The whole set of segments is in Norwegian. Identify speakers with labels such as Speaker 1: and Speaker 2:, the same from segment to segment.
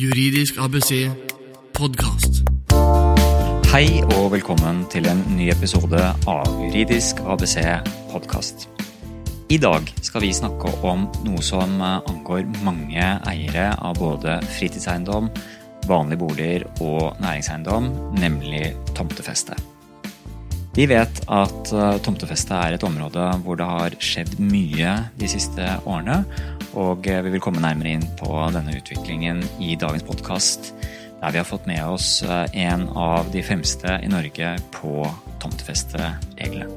Speaker 1: Juridisk ABC podkast.
Speaker 2: Hei og velkommen til en ny episode av Juridisk ABC podkast. I dag skal vi snakke om noe som angår mange eiere av både fritidseiendom, vanlige boliger og næringseiendom, nemlig tomtefeste. Vi vet at eh, tomtefeste er et område hvor det har skjedd mye de siste årene, og eh, vi vil komme nærmere inn på denne utviklingen i dagens podkast, der vi har fått med oss eh, en av de fremste i Norge på tomtefestereglene.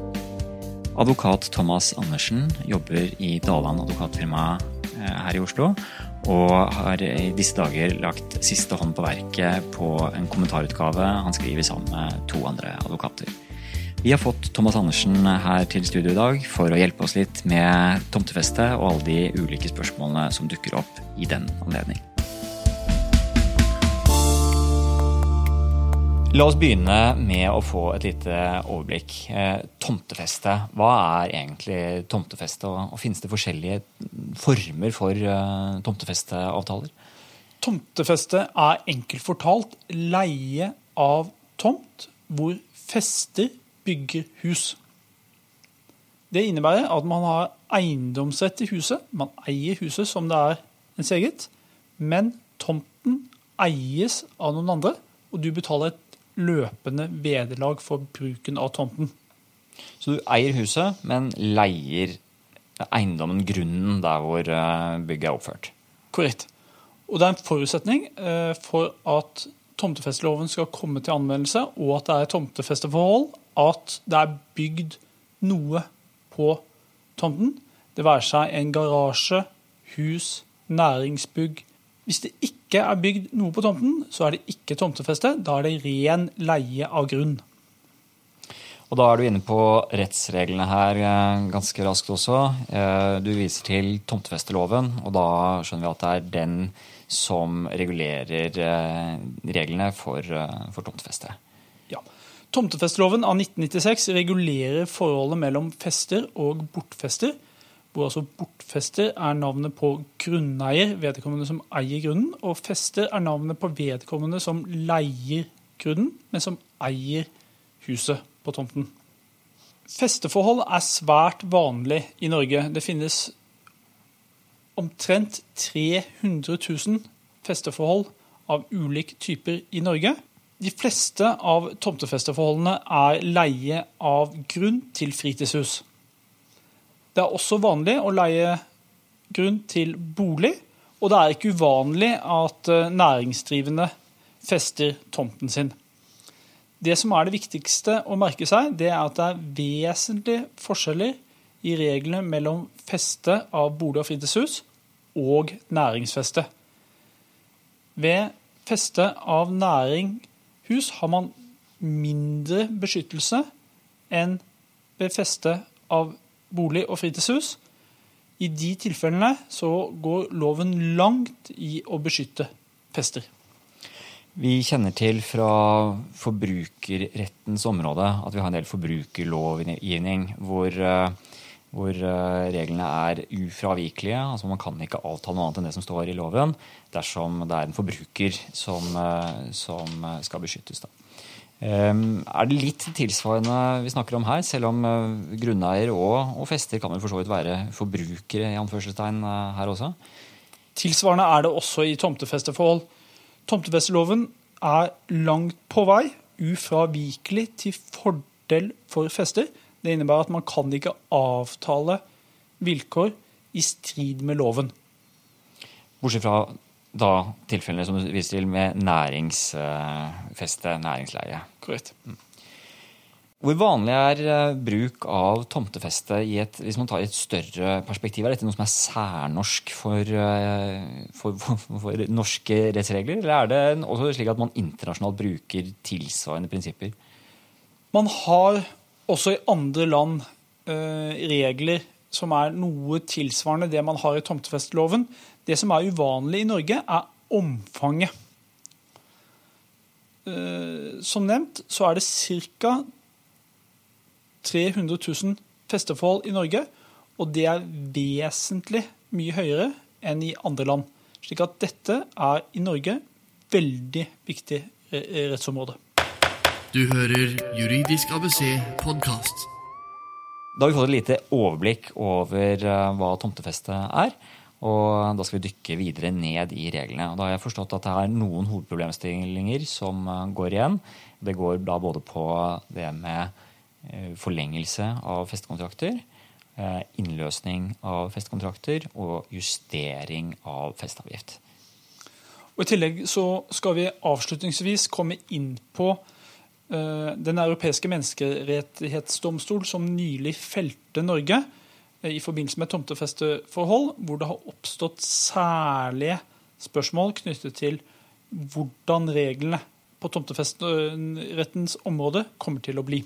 Speaker 2: Advokat Thomas Andersen jobber i Daland advokatfirma her i Oslo, og har i disse dager lagt siste hånd på verket på en kommentarutgave han skriver sammen med to andre advokater. Vi har fått Thomas Andersen her til studio i dag for å hjelpe oss litt med tomtefeste og alle de ulike spørsmålene som dukker opp i den anledning. La oss begynne med å få et lite overblikk. Eh, tomtefeste, hva er egentlig tomtefeste, og finnes det forskjellige former for eh, tomtefesteavtaler?
Speaker 3: Tomtefeste er enkelt fortalt leie av tomt hvor fester bygger hus. Det innebærer at man har eiendomsrett til huset. Man eier huset som det er ens eget, men tomten eies av noen andre, og du betaler et løpende vederlag for bruken av tomten.
Speaker 2: Så du eier huset, men leier eiendommen, grunnen, der hvor eh, bygget er oppført?
Speaker 3: Korrekt. Og det er en forutsetning eh, for at tomtefesteloven skal komme til anvendelse, og at det er tomtefesteforhold, at det er bygd noe på tomten. Det være seg en garasje, hus, næringsbygg. Hvis det ikke er bygd noe på tomten, så er det ikke tomtefeste. Da er det ren leie av grunn.
Speaker 2: Og Da er du inne på rettsreglene her eh, ganske raskt også. Eh, du viser til tomtefesteloven, og da skjønner vi at det er den som regulerer eh, reglene for, for tomtefeste.
Speaker 3: Ja. Tomtefesteloven av 1996 regulerer forholdet mellom fester og bortfester. Hvor altså bortfester er navnet på grunneier, vedkommende som eier grunnen, og fester er navnet på vedkommende som leier grunnen, men som eier huset på tomten. Festeforhold er svært vanlig i Norge. Det finnes omtrent 300 000 festeforhold av ulike typer i Norge. De fleste av tomtefesteforholdene er leie av grunn til fritidshus. Det er også vanlig å leie grunn til bolig, og det er ikke uvanlig at eh, næringsdrivende fester tomten sin. Det som er det viktigste å merke seg, det er at det er vesentlige forskjeller i reglene mellom feste av bolig- og fritidshus og næringsfeste. Ved feste av næringhus har man mindre beskyttelse enn ved feste av bolig- og fritidshus. I de tilfellene så går loven langt i å beskytte fester.
Speaker 2: Vi kjenner til fra forbrukerrettens område at vi har en del forbrukerlovgivning hvor, eh, hvor eh, reglene er ufravikelige. altså Man kan ikke avtale noe annet enn det som står i loven dersom det er en forbruker som, eh, som skal beskyttes. Da. Ehm, er det litt tilsvarende vi snakker om her, selv om eh, grunneier og, og fester kan vel for så vidt være forbrukere i anførselstegn eh, her også?
Speaker 3: Tilsvarende er det også i tomtefesteforhold. Tomtefesteloven er langt på vei ufravikelig til fordel for fester. Det innebærer at man kan ikke avtale vilkår i strid med loven.
Speaker 2: Bortsett fra da tilfellene som du viser til med næringsfeste, næringsleie.
Speaker 3: Korrekt. Mm.
Speaker 2: Hvor vanlig er eh, bruk av tomtefeste i et, hvis man tar i et større perspektiv? Er dette noe som er særnorsk for, eh, for, for, for norske rettsregler, eller er det også slik at man internasjonalt bruker tilsvarende prinsipper?
Speaker 3: Man har også i andre land eh, regler som er noe tilsvarende det man har i tomtefesteloven. Det som er uvanlig i Norge, er omfanget. Eh, som nevnt så er det ca. 300 000 festeforhold i Norge. Og det er vesentlig mye høyere enn i andre land. Slik at dette er i Norge veldig viktig rettsområde.
Speaker 1: Du hører Juridisk ABC podkast.
Speaker 2: Da har vi fått et lite overblikk over eh, hva tomtefeste er. Og da skal vi dykke videre ned i reglene. Og da har jeg forstått at det er noen hovedproblemstillinger som eh, går igjen. Det går da både på det med eh, forlengelse av festekontrakter, innløsning av festekontrakter og justering av festeavgift.
Speaker 3: Og I tillegg så skal vi avslutningsvis komme inn på Den europeiske menneskerettighetsdomstol, som nylig felte Norge i forbindelse med tomtefesteforhold, hvor det har oppstått særlige spørsmål knyttet til hvordan reglene på tomtefesterettens område kommer til å bli.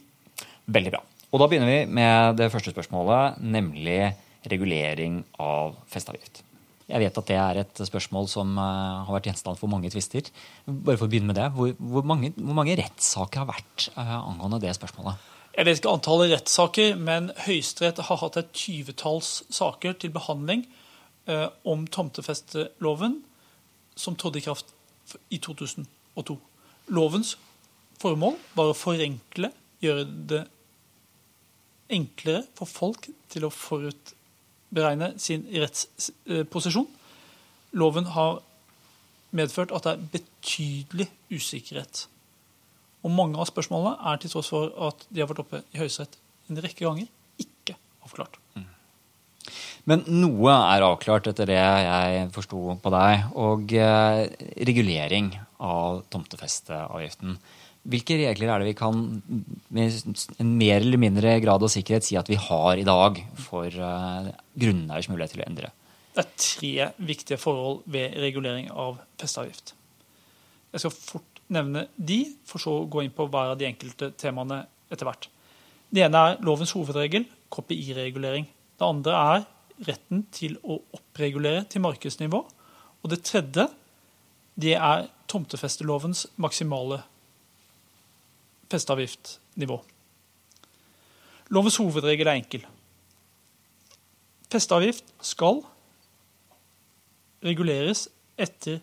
Speaker 2: Veldig bra. Og Da begynner vi med det første spørsmålet, nemlig regulering av festeavgift. Jeg vet at det er et spørsmål som uh, har vært gjenstand for mange tvister. Bare for å begynne med det, Hvor, hvor, mange, hvor mange, rettssaker har vært uh, angående det spørsmålet?
Speaker 3: Jeg vet ikke antallet rettssaker, men Høyesterett har hatt et tyvetalls saker til behandling eh, om tomtefesteloven, som trådte i kraft i 2002. Lovens formål var å forenkle, gjøre det enklere for folk til å forutberegne sin rettsposisjon. Loven har medført at det er betydelig usikkerhet og mange av spørsmålene er til tross for at de har vært oppe i Høyesterett en rekke ganger, ikke avklart. Mm.
Speaker 2: Men noe er avklart etter det jeg forsto på deg. Og eh, regulering av tomtefesteavgiften. Hvilke regler er det vi kan med en mer eller mindre grad av sikkerhet si at vi har i dag for eh, grunneiers mulighet til å endre?
Speaker 3: Det er tre viktige forhold ved regulering av festeavgift. Jeg skal fort nevne de, for så å gå inn på hver av de enkelte temaene etter hvert. Det ene er lovens hovedregel, KPI-regulering. Det andre er retten til å oppregulere til markedsnivå. Og det tredje det er tomtefestelovens maksimale festeavgiftnivå. Lovens hovedregel er enkel. Festeavgift skal reguleres etter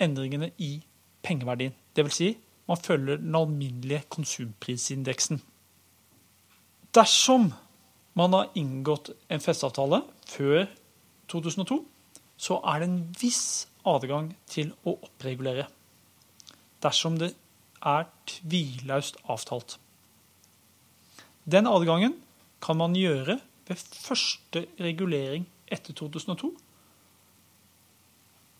Speaker 3: endringene i pengeverdien. Dvs. Si, man følger den alminnelige konsumprisindeksen. Dersom man har inngått en festeavtale før 2002, så er det en viss adgang til å oppregulere. Dersom det er tvillaust avtalt. Den adgangen kan man gjøre ved første regulering etter 2002.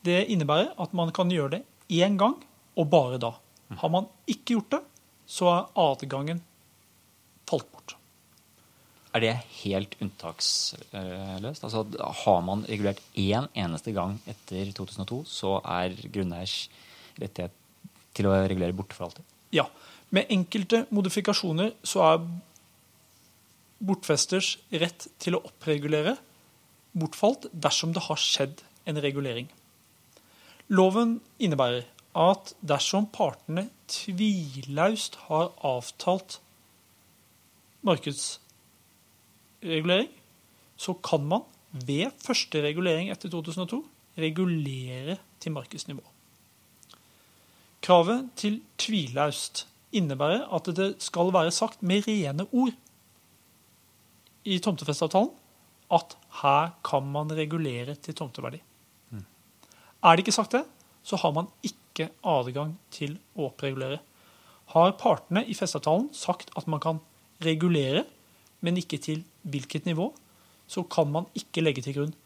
Speaker 3: Det innebærer at man kan gjøre det én gang og bare da. Har man ikke gjort det, så er adgangen falt bort.
Speaker 2: Er det helt unntaksløst? Altså, har man regulert én eneste gang etter 2002, så er grunneiers rettighet til å regulere borte for alltid?
Speaker 3: Ja. Med enkelte modifikasjoner så er bortfesters rett til å oppregulere bortfalt dersom det har skjedd en regulering. Loven innebærer at dersom partene tvillaust har avtalt markedsregulering, så kan man ved første regulering etter 2002 regulere til markedsnivå. Kravet til tvilaust innebærer at det skal være sagt med rene ord i tomtefesteavtalen at her kan man regulere til tomteverdi. Mm. Er det ikke sagt det, så har man ikke adgang til å oppregulere. Har partene i festeavtalen sagt at man kan regulere, men ikke til hvilket nivå, så kan man ikke legge til grunn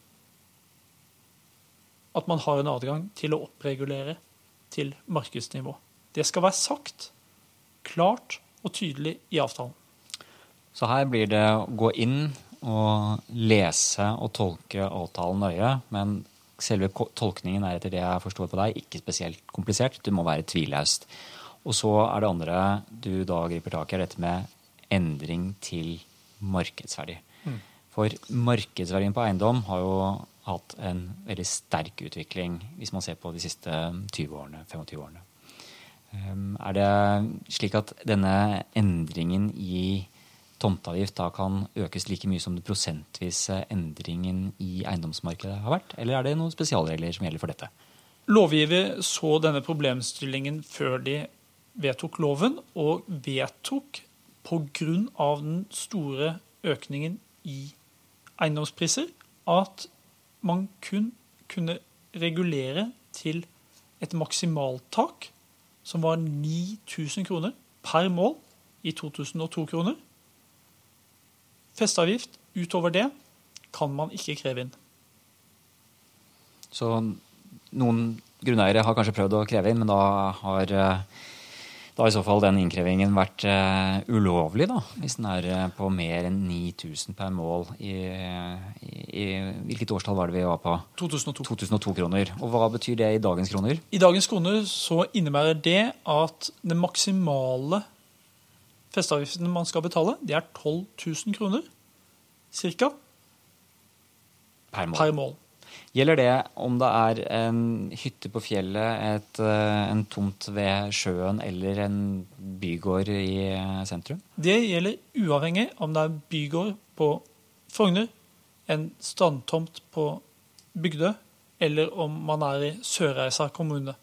Speaker 3: at man har en adgang til å oppregulere til markedsnivå. Det skal være sagt klart og tydelig i avtalen.
Speaker 2: Så her blir det å gå inn og lese og tolke avtalen nøye, men selve tolkningen er etter det jeg forstår på deg, ikke spesielt komplisert. Du må være tvillaust. Og så er det andre du da griper tak i, er dette med endring til markedsverdi. Mm. For markedsverdien på eiendom har jo hatt en veldig sterk utvikling hvis man ser på de siste 20 årene, 25 årene. Ehm, er det slik at denne endringen i tomteavgift da kan økes like mye som den prosentvise endringen i eiendomsmarkedet har vært? Eller er det noen spesialregler som gjelder for dette?
Speaker 3: Lovgiver så denne problemstillingen før de vedtok loven, og vedtok pga. den store økningen i eiendomspriser at man kun kunne regulere til et maksimaltak som var 9000 kroner per mål i 2002-kroner. Festeavgift utover det kan man ikke kreve inn.
Speaker 2: Så noen grunneiere har kanskje prøvd å kreve inn, men da har eh, da har i så fall den innkrevingen vært uh, ulovlig, da, hvis den er uh, på mer enn 9000 per mål i, i, i, Hvilket årstall var det vi var på?
Speaker 3: 2002.
Speaker 2: 2002 kroner. Og hva betyr det i dagens kroner?
Speaker 3: I dagens kroner så innebærer det at den maksimale festeavgiften man skal betale, det er 12 000 kroner. ca.
Speaker 2: Per mål.
Speaker 3: Per mål.
Speaker 2: Gjelder det om det er en hytte på fjellet, et, eh, en tomt ved sjøen eller en bygård i eh, sentrum?
Speaker 3: Det gjelder uavhengig om det er bygård på Frogner, en strandtomt på Bygdø, eller om man er i Sørreisa kommune.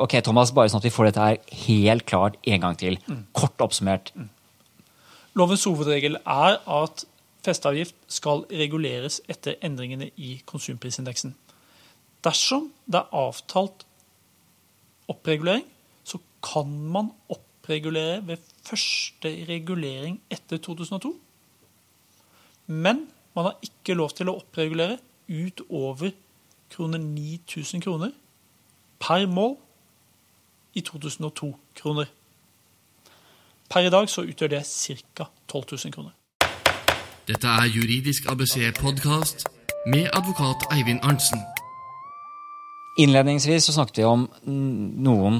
Speaker 2: Ok, Thomas, bare sånn at vi får dette her helt klart en gang til. Kort oppsummert.
Speaker 3: Lovens hovedregel er at festeavgift skal reguleres etter endringene i konsumprisindeksen. Dersom det er avtalt oppregulering, så kan man oppregulere ved første regulering etter 2002. Men man har ikke lov til å oppregulere utover kroner 9000 kroner per mål i 2002-kroner. Per i dag så utgjør det ca. 12 000 kroner.
Speaker 1: Dette er Juridisk ABC-podkast med advokat Eivind Arntzen.
Speaker 2: Innledningsvis så snakket vi om noen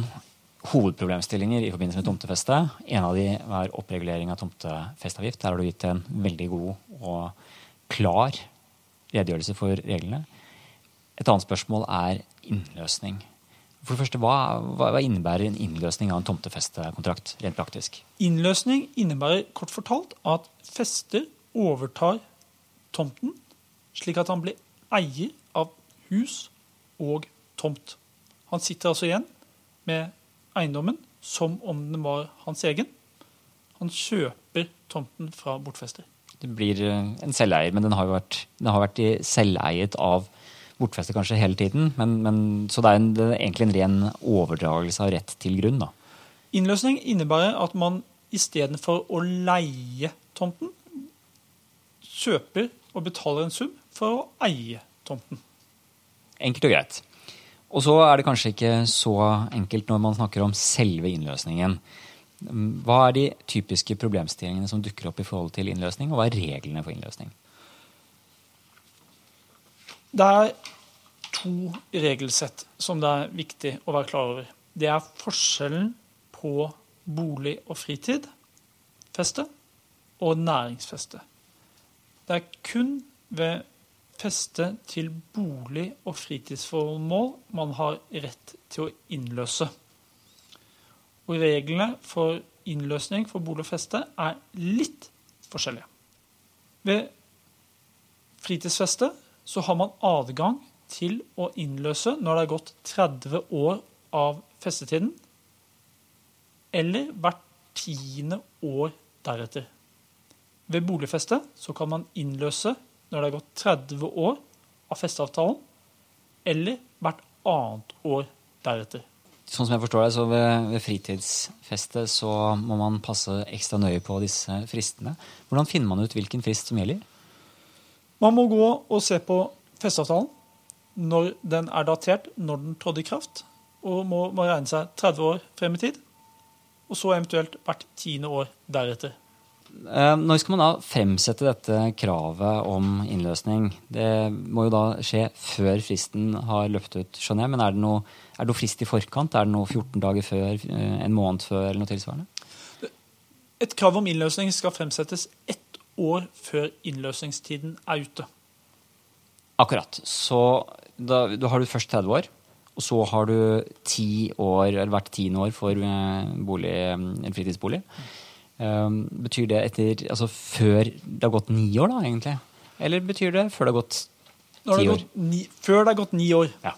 Speaker 2: hovedproblemstillinger i forbindelse med tomtefeste. En av de var oppregulering av tomtefestavgift. Der har du gitt en veldig god og klar redegjørelse for reglene. Et annet spørsmål er innløsning. For det første, hva, hva innebærer en innløsning av en tomtefestekontrakt rent praktisk?
Speaker 3: Innløsning innebærer kort fortalt at fester overtar tomten, slik at han blir eier av hus og tomt. Han sitter altså igjen med eiendommen som om den var hans egen. Han kjøper tomten fra bortfester.
Speaker 2: Det blir eh, en selveier, men den har jo vært, den har vært selveiet av bortfester kanskje hele tiden. Men, men, så det er, en, det er, egentlig en ren overdragelse av rett til grunn. da.
Speaker 3: Innløsning innebærer at man istedenfor å leie tomten, kjøper og betaler en sum for å eie tomten.
Speaker 2: Enkelt og greit. Og så er det kanskje ikke så enkelt når man snakker om selve innløsningen. Hva er de typiske problemstillingene som dukker opp i forhold til innløsning, og hva er reglene for innløsning?
Speaker 3: Det er to regelsett som det er viktig å være klar over. Det er forskjellen på bolig og fritid, feste, og næringsfeste. Det er kun ved feste til bolig- og fritidsformål man har rett til å innløse. Og reglene for innløsning for bolig og feste er litt forskjellige. Ved fritidsfeste så har man adgang til å innløse når det er gått 30 år av festetiden, eller hvert tiende år deretter. Ved boligfeste så kan man innløse når det har gått 30 år av festeavtalen, eller hvert annet år deretter.
Speaker 2: Sånn som jeg forstår det, så ved, ved fritidsfeste så må man passe ekstra nøye på disse fristene. Hvordan finner man ut hvilken frist som gjelder?
Speaker 3: Man må gå og se på festeavtalen, når den er datert, når den trådte i kraft, og må, må regne seg 30 år frem i tid. Og så eventuelt hvert tiende år deretter.
Speaker 2: Eh, når skal man da fremsette dette kravet om innløsning? Det må jo da skje før fristen har løpt ut, skjønner jeg. Men er det noe, er det noe frist i forkant? Er det noe 14 dager før, eh, en måned før eller noe tilsvarende?
Speaker 3: Et krav om innløsning skal fremsettes ett år før innløsningstiden er ute.
Speaker 2: Akkurat. Så da, da har du først 30 år. Og så har du ti år, eller hvert tiende år for eh, bolig, en fritidsbolig. Um, betyr det etter, altså før det har gått ni år, da, egentlig? Eller betyr det før det har gått ti år?
Speaker 3: Ni, før det har gått ni år.
Speaker 2: Ja.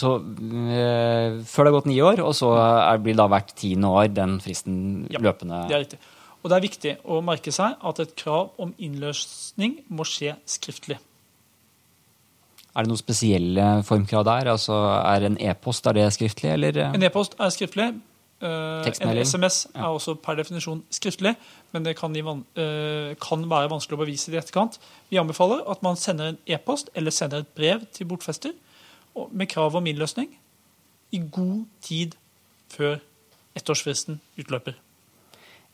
Speaker 2: Så øh, før det har gått ni år, og så er, blir det da hvert tiende år den fristen
Speaker 3: Ja,
Speaker 2: løpende
Speaker 3: Det er riktig. Og det er viktig å merke seg at et krav om innløsning må skje skriftlig.
Speaker 2: Er det noen spesielle formkrav der? Altså, Er en e-post er det skriftlig, eller?
Speaker 3: En e-post er skriftlig. Eh, en SMS er også per definisjon skriftlig, men det kan, eh, kan være vanskelig å bevise det i etterkant. Vi anbefaler at man sender en e-post eller sender et brev til bortfester med krav om innløsning i god tid før ettårsfristen utløper.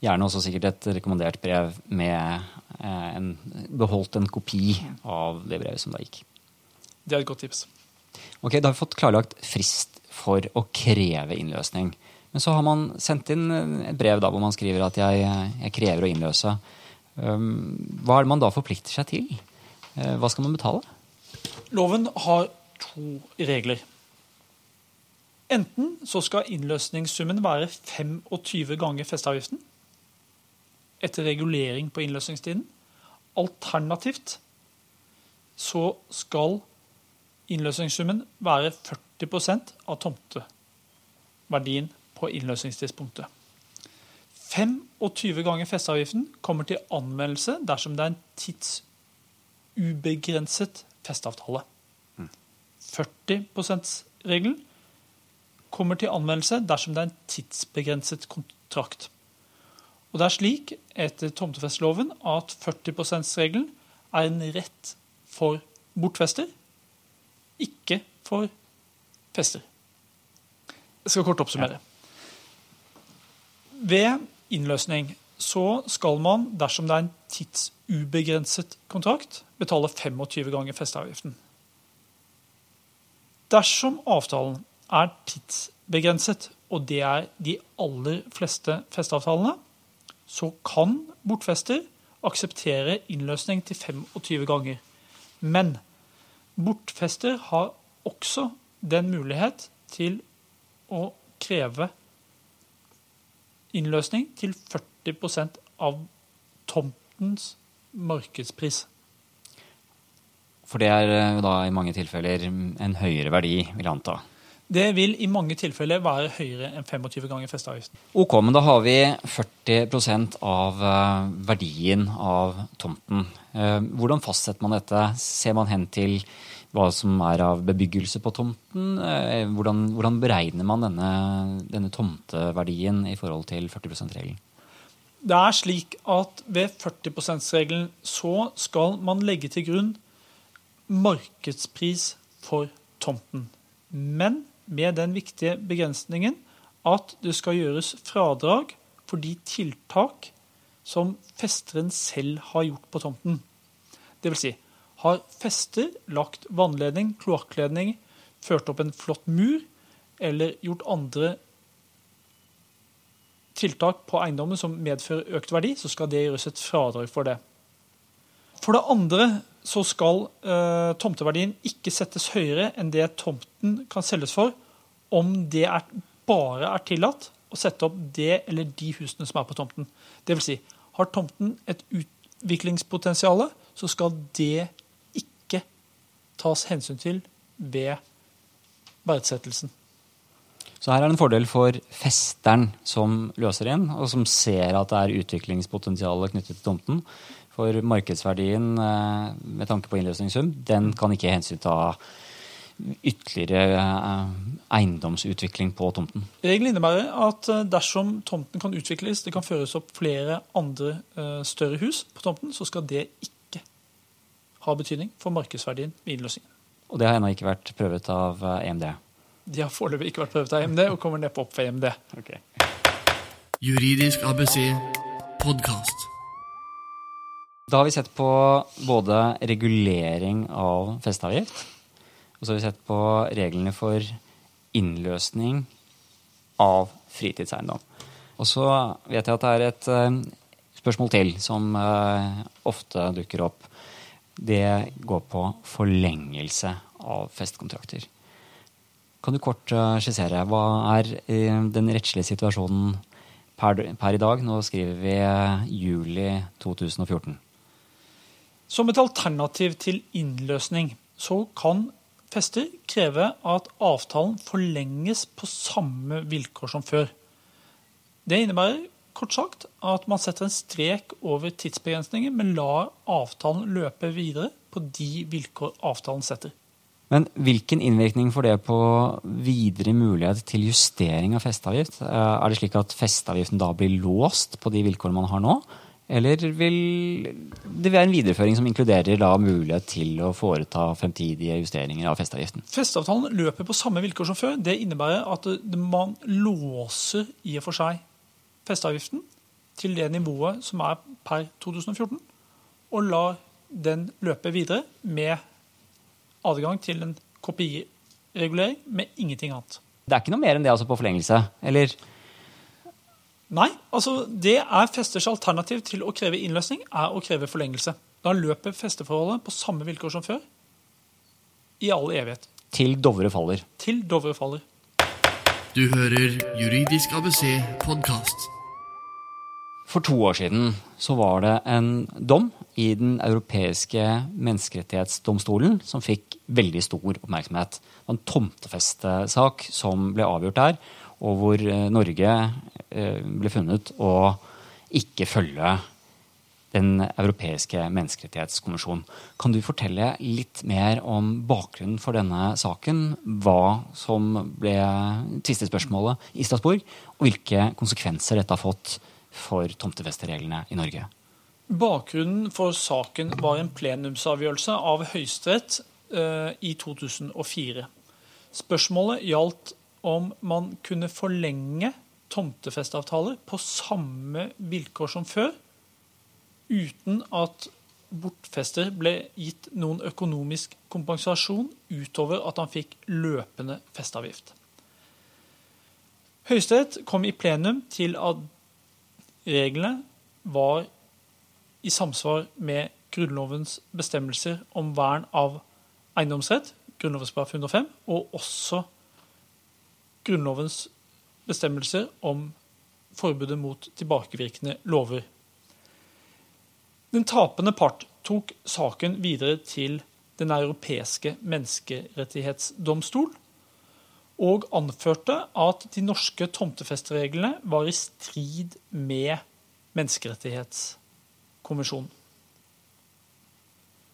Speaker 2: Gjerne også sikkert et rekommendert brev med eh, en, beholdt en kopi av det brevet som da gikk.
Speaker 3: Det er et godt tips.
Speaker 2: Ok, Da har vi fått klarlagt frist for å kreve innløsning. Men så har man sendt inn et brev da, hvor man skriver at jeg, jeg krever å innløse. Hva er det man da forplikter seg til? Eh, hva skal man betale?
Speaker 3: Loven har to regler. Enten så skal innløsningssummen være 25 ganger festeavgiften etter regulering på innløsningstiden. Alternativt så skal innløsningssummen være 40% av tomteverdien på innløsningstidspunktet. 25 ganger festeavgiften kommer til anmeldelse dersom det er en tidsubegrenset festeavtale. 40 %-regelen kommer til anmeldelse dersom det er en tidsbegrenset kontrakt. Og det er slik etter tomtefestloven at 40 %-regelen er en rett for bortfester, ikke for fester. Jeg skal kort oppsummere. Ved innløsning så skal man, dersom det er en tidsubegrenset kontrakt, betale 25 ganger festeavgiften. Dersom avtalen er tidsbegrenset, og det er de aller fleste festeavtalene, så kan bortfester akseptere innløsning til 25 ganger. Men bortfester har også den mulighet til å kreve innløsning til 40% av tomtens markedspris.
Speaker 2: For det er eh, da i mange tilfeller en høyere verdi, vil jeg anta.
Speaker 3: Det vil i mange tilfeller være høyere enn 25 ganger festeavgiften.
Speaker 2: Ok, men da har vi 40% av eh, verdien av tomten. Eh, Hvordan fastsetter man dette? Ser man hen til hva som er av bebyggelse på tomten? Eh, Hvordan, hvordan beregner man denne, denne tomteverdien i forhold til 40 %-regelen?
Speaker 3: Det er slik at ved 40 %-regelen så skal man legge til grunn markedspris for tomten. Men med den viktige begrensningen at det skal gjøres fradrag for de tiltak som festeren selv har gjort på tomten. Det vil si, har fester lagt vannledning, kloakkledning, ført opp en flott mur eller gjort andre tiltak på eiendommen som medfører økt verdi, så skal det gjøres et fradrag for det. For det andre så skal eh, tomteverdien ikke settes høyere enn det tomten kan selges for, om det er, bare er tillatt å sette opp det eller de husene som er på tomten. Vil si, har tomten et utviklingspotensial, så skal det ikke tas hensyn til ved verdsettelsen.
Speaker 2: Så her er det en fordel for festeren som løser inn, og som ser at det er utviklingspotensial knyttet til tomten. For markedsverdien eh, med tanke på innløsningssum, den kan ikke hensynta ytterligere eh, eiendomsutvikling på tomten.
Speaker 3: Regelen innebærer at eh, dersom tomten kan utvikles, det kan føres opp flere andre større hus på tomten, så skal det ikke ha betydning for markedsverdien ved innløsningen.
Speaker 2: Og det har ennå ikke vært prøvet av eh, EMD.
Speaker 3: De har foreløpig ikke vært prøvet av EMD og kommer neppe opp for EMD.
Speaker 1: Juridisk ABC podkast.
Speaker 2: Da har vi sett på både regulering av festeavgift, og så har vi sett på reglene for innløsning av fritidseiendom. Og så vet jeg at det er et eh, spørsmål til som eh, ofte dukker opp. Det går på forlengelse av festekontrakter. Kan du kort eh, skissere hva er eh, den rettslige situasjonen per, per i dag? Nå skriver vi eh, juli 2014.
Speaker 3: Som et alternativ til innløsning så kan fester kreve at avtalen forlenges på samme vilkår som før. Det innebærer kort sagt at man setter en strek over tidsbegrensninger, men lar avtalen løpe videre på de vilkår avtalen setter.
Speaker 2: Men hvilken innvirkning får det på videre mulighet til justering av festeavgift? Eh, er det slik at festeavgiften da blir låst på de vilkårene man har nå? Eller vil det være en videreføring som inkluderer da mulighet til å foreta fremtidige justeringer av festeavgiften?
Speaker 3: Festeavtalen løper på samme vilkår som før. Det innebærer at man låser i og for seg festeavgiften til det nivået som er per 2014, og lar den løpe videre med adgang til en kopiregulering med ingenting annet.
Speaker 2: Det er ikke noe mer enn det altså på forlengelse? Eller?
Speaker 3: Nei, altså det er festers alternativ til å kreve innløsning, er å kreve forlengelse. Da løper festeforholdet på samme vilkår som før, i all evighet.
Speaker 2: Til Dovre faller.
Speaker 3: Til Dovre faller.
Speaker 1: Du hører Juridisk ABC podkast.
Speaker 2: For to år siden så var det en dom i Den europeiske menneskerettighetsdomstolen som fikk veldig stor oppmerksomhet. Det var en tomtefestesak som ble avgjort der, og hvor eh, Norge eh, ble funnet å ikke følge Den europeiske menneskerettighetskonvensjonen. Kan du fortelle litt mer om bakgrunnen for denne saken? Hva som ble tvistespørsmålet i Strasbourg, og hvilke konsekvenser dette har fått for tomtefestereglene i Norge?
Speaker 3: Bakgrunnen for saken var en plenumsavgjørelse av Høyesterett eh, i 2004. Spørsmålet gjaldt om man kunne forlenge tomtefesteavtaler på samme vilkår som før, uten at bortfester ble gitt noen økonomisk kompensasjon utover at han fikk løpende festeavgift. Høyesterett kom i plenum til at reglene var i samsvar med Grunnlovens bestemmelser om vern av eiendomsrett, Grunnlovens § 105, og også Grunnlovens bestemmelser om forbudet mot tilbakevirkende lover. Den tapende part tok saken videre til Den europeiske menneskerettighetsdomstol og anførte at de norske tomtefestereglene var i strid med menneskerettighetskonvensjonen.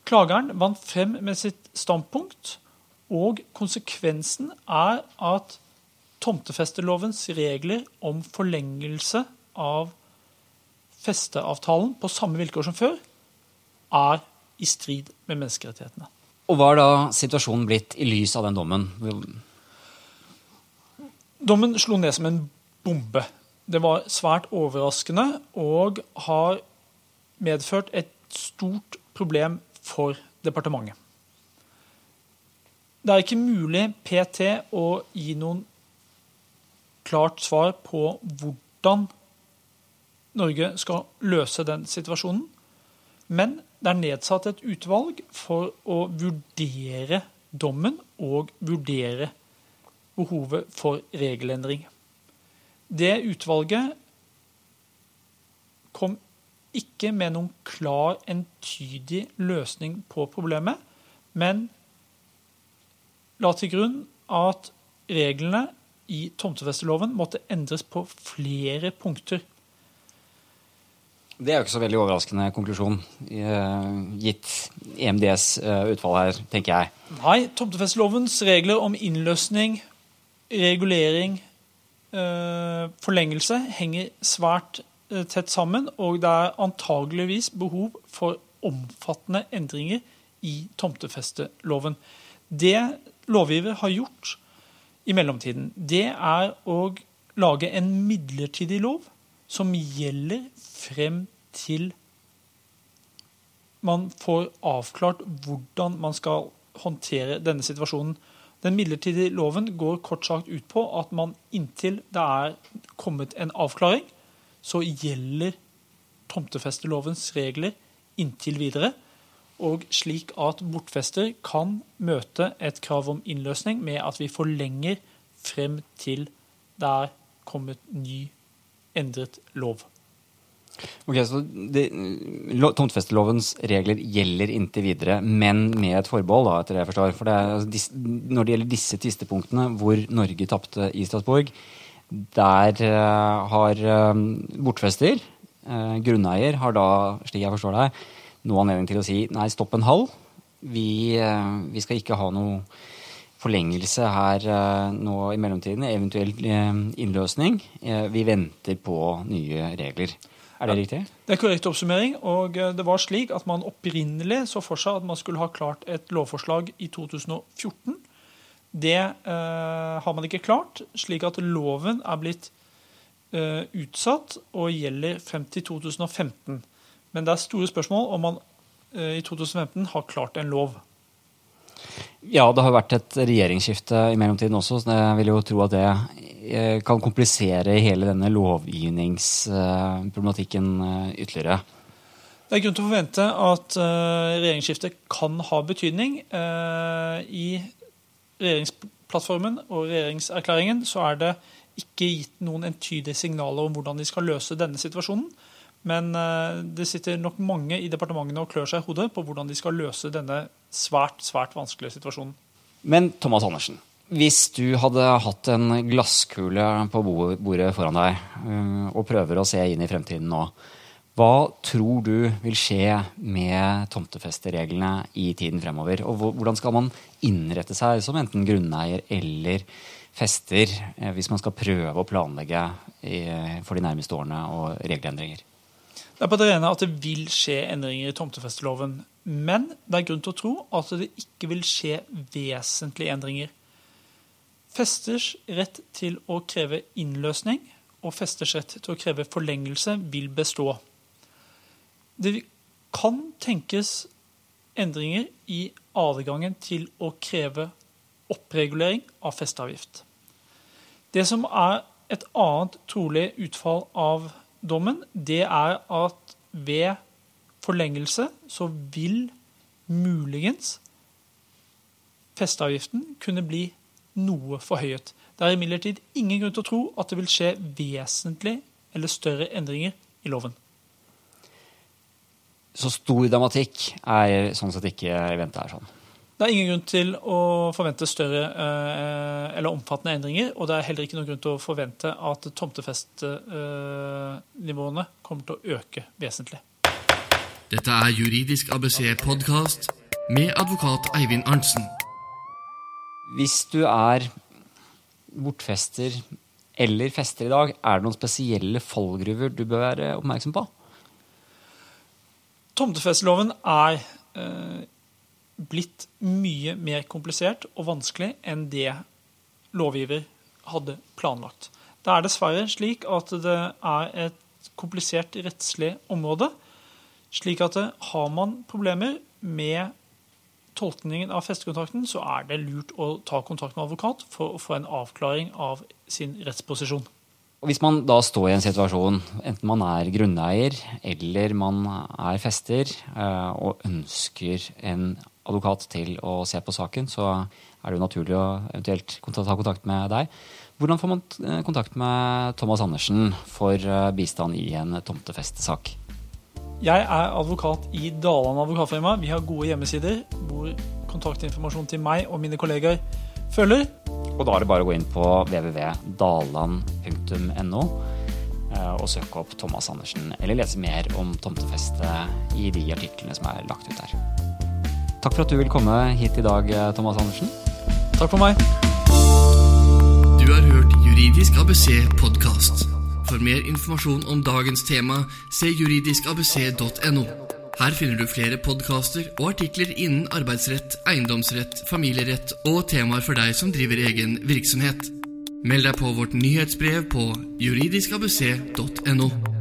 Speaker 3: Klageren vant frem med sitt standpunkt, og konsekvensen er at tomtefestelovens regler om forlengelse av festeavtalen på samme vilkår som før, er i strid med menneskerettighetene.
Speaker 2: Og Hva er da situasjonen blitt i lys av den dommen?
Speaker 3: Dommen slo ned som en bombe. Det var svært overraskende og har medført et stort problem for departementet. Det er ikke mulig PT å gi noen klart svar på hvordan Norge skal løse den situasjonen. Men det er nedsatt et utvalg for å vurdere dommen og vurdere behovet for regelendring. Det utvalget kom ikke med noen klar, entydig løsning på problemet, men la til grunn at reglene i tomtefesteloven måtte endres på flere punkter.
Speaker 2: Det er jo ikke så veldig overraskende konklusjon, eh, gitt EMDs eh, utfall her, tenker jeg.
Speaker 3: Nei, tomtefestelovens regler om innløsning, regulering, eh, forlengelse henger svært tett sammen, og det er antageligvis behov for omfattende endringer i tomtefesteloven. Det lovgiver har gjort i mellomtiden, det er å lage en midlertidig lov som gjelder frem til man får avklart hvordan man skal håndtere denne situasjonen. Den midlertidige loven går kort sagt ut på at man inntil det er kommet en avklaring, så gjelder tomtefestelovens regler inntil videre. Og slik at bortfester kan møte et krav om innløsning med at vi forlenger frem til det er kommet ny, endret lov.
Speaker 2: Ok, så Tomtefestelovens regler gjelder inntil videre, men med et forbehold, da, etter det jeg forstår. For det er, altså, dis, når det gjelder disse tvistepunktene hvor Norge tapte i Strasbourg, der uh, har uh, bortfester, uh, grunneier, har da, slik jeg forstår deg, nå anledning til å si nei, stopp en halv. Vi, vi skal ikke ha noe forlengelse her nå i mellomtiden, eventuell innløsning. Vi venter på nye regler. Er det riktig?
Speaker 3: Det er korrekt oppsummering. og eh, det var slik at Man opprinnelig så for seg at man skulle ha klart et lovforslag i 2014. Det eh, har man ikke klart, slik at loven er blitt eh, utsatt og gjelder frem til 2015. Men det er store spørsmål om man eh, i 2015 har klart en lov.
Speaker 2: Ja, det har vært et regjeringsskifte i mellomtiden også, så jeg vil jo tro at det eh, kan komplisere hele denne lovgivningsproblematikken eh, ytterligere.
Speaker 3: Det er grunn til å forvente at eh, regjeringsskiftet kan ha betydning. I regjeringsplattformen og regjeringserklæringen så er det ikke gitt noen entydige signaler om hvordan de skal løse denne situasjonen. Men eh, det sitter nok mange i departementene og klør seg i hodet på hvordan de skal løse denne svært, svært vanskelige situasjonen.
Speaker 2: Men Thomas Andersen, hvis du hadde hatt en glasskule på bordet foran deg eh, og prøver å se inn i fremtiden nå, hva tror du vil skje med tomtefestereglene i tiden fremover? Og hvordan skal man innrette seg som enten grunneier eller fester eh, hvis man skal prøve å planlegge for de nærmeste årene og regelendringer?
Speaker 3: Det er på det rene at det vil skje endringer i tomtefesteloven. Men det er grunn til å tro at det ikke vil skje vesentlige endringer. Festers rett til å kreve innløsning og festers rett til å kreve forlengelse vil bestå. Det kan tenkes endringer i adgangen til å kreve oppregulering av festeavgift. Det som er et annet trolig utfall av dommen, det er at ved forlengelse så vil muligens festeavgiften kunne bli noe forhøyet. Det er imidlertid ingen grunn til å tro at det vil skje vesentlig eller større endringer i loven.
Speaker 2: Så stor dramatikk er sånn sett ikke i vente her. sånn.
Speaker 3: Det er ingen grunn til å forvente større eh, eller omfattende endringer, og det er heller ikke noen grunn til å forvente at tomtefestnivåene kommer til å øke vesentlig.
Speaker 1: Dette er Juridisk ABC podkast med advokat Eivind Arntzen.
Speaker 2: Hvis du er bortfester eller fester i dag, er det noen spesielle fallgruver du bør være oppmerksom på?
Speaker 3: Tomtefesteloven er eh, blitt mye mer komplisert og vanskelig enn det lovgiver hadde planlagt. Det er dessverre slik at det er et komplisert rettslig område. Slik at har man problemer med tolkningen av festekontrakten, så er det lurt å ta kontakt med advokat for å få en avklaring av sin rettsposisjon.
Speaker 2: Og Hvis man da står i en situasjon, enten man er grunneier eller man er fester, eh, og ønsker en advokat til å se på saken, så er det jo naturlig å eventuelt ta kontakt med deg. Hvordan får man eh, kontakt med Thomas Andersen for eh, bistand i en tomtefestesak?
Speaker 3: Jeg er advokat i Daland advokatfirma. Vi har gode hjemmesider hvor kontaktinformasjon til meg og mine kollegaer følger.
Speaker 2: Og da er det bare å gå inn på www.daland.no eh, og søke opp Thomas Andersen, eller lese mer om tomtefeste i de artiklene som er lagt ut der. Takk for at du vil komme hit i dag, eh, Thomas Andersen.
Speaker 3: Takk for meg.
Speaker 1: Du har hørt Juridisk ABC podkast. For mer informasjon om dagens tema, se juridiskabc.no. Her finner du flere podkaster og artikler innen arbeidsrett, eiendomsrett, familierett og temaer for deg som driver egen virksomhet. Meld deg på vårt nyhetsbrev på juridiskabc.no.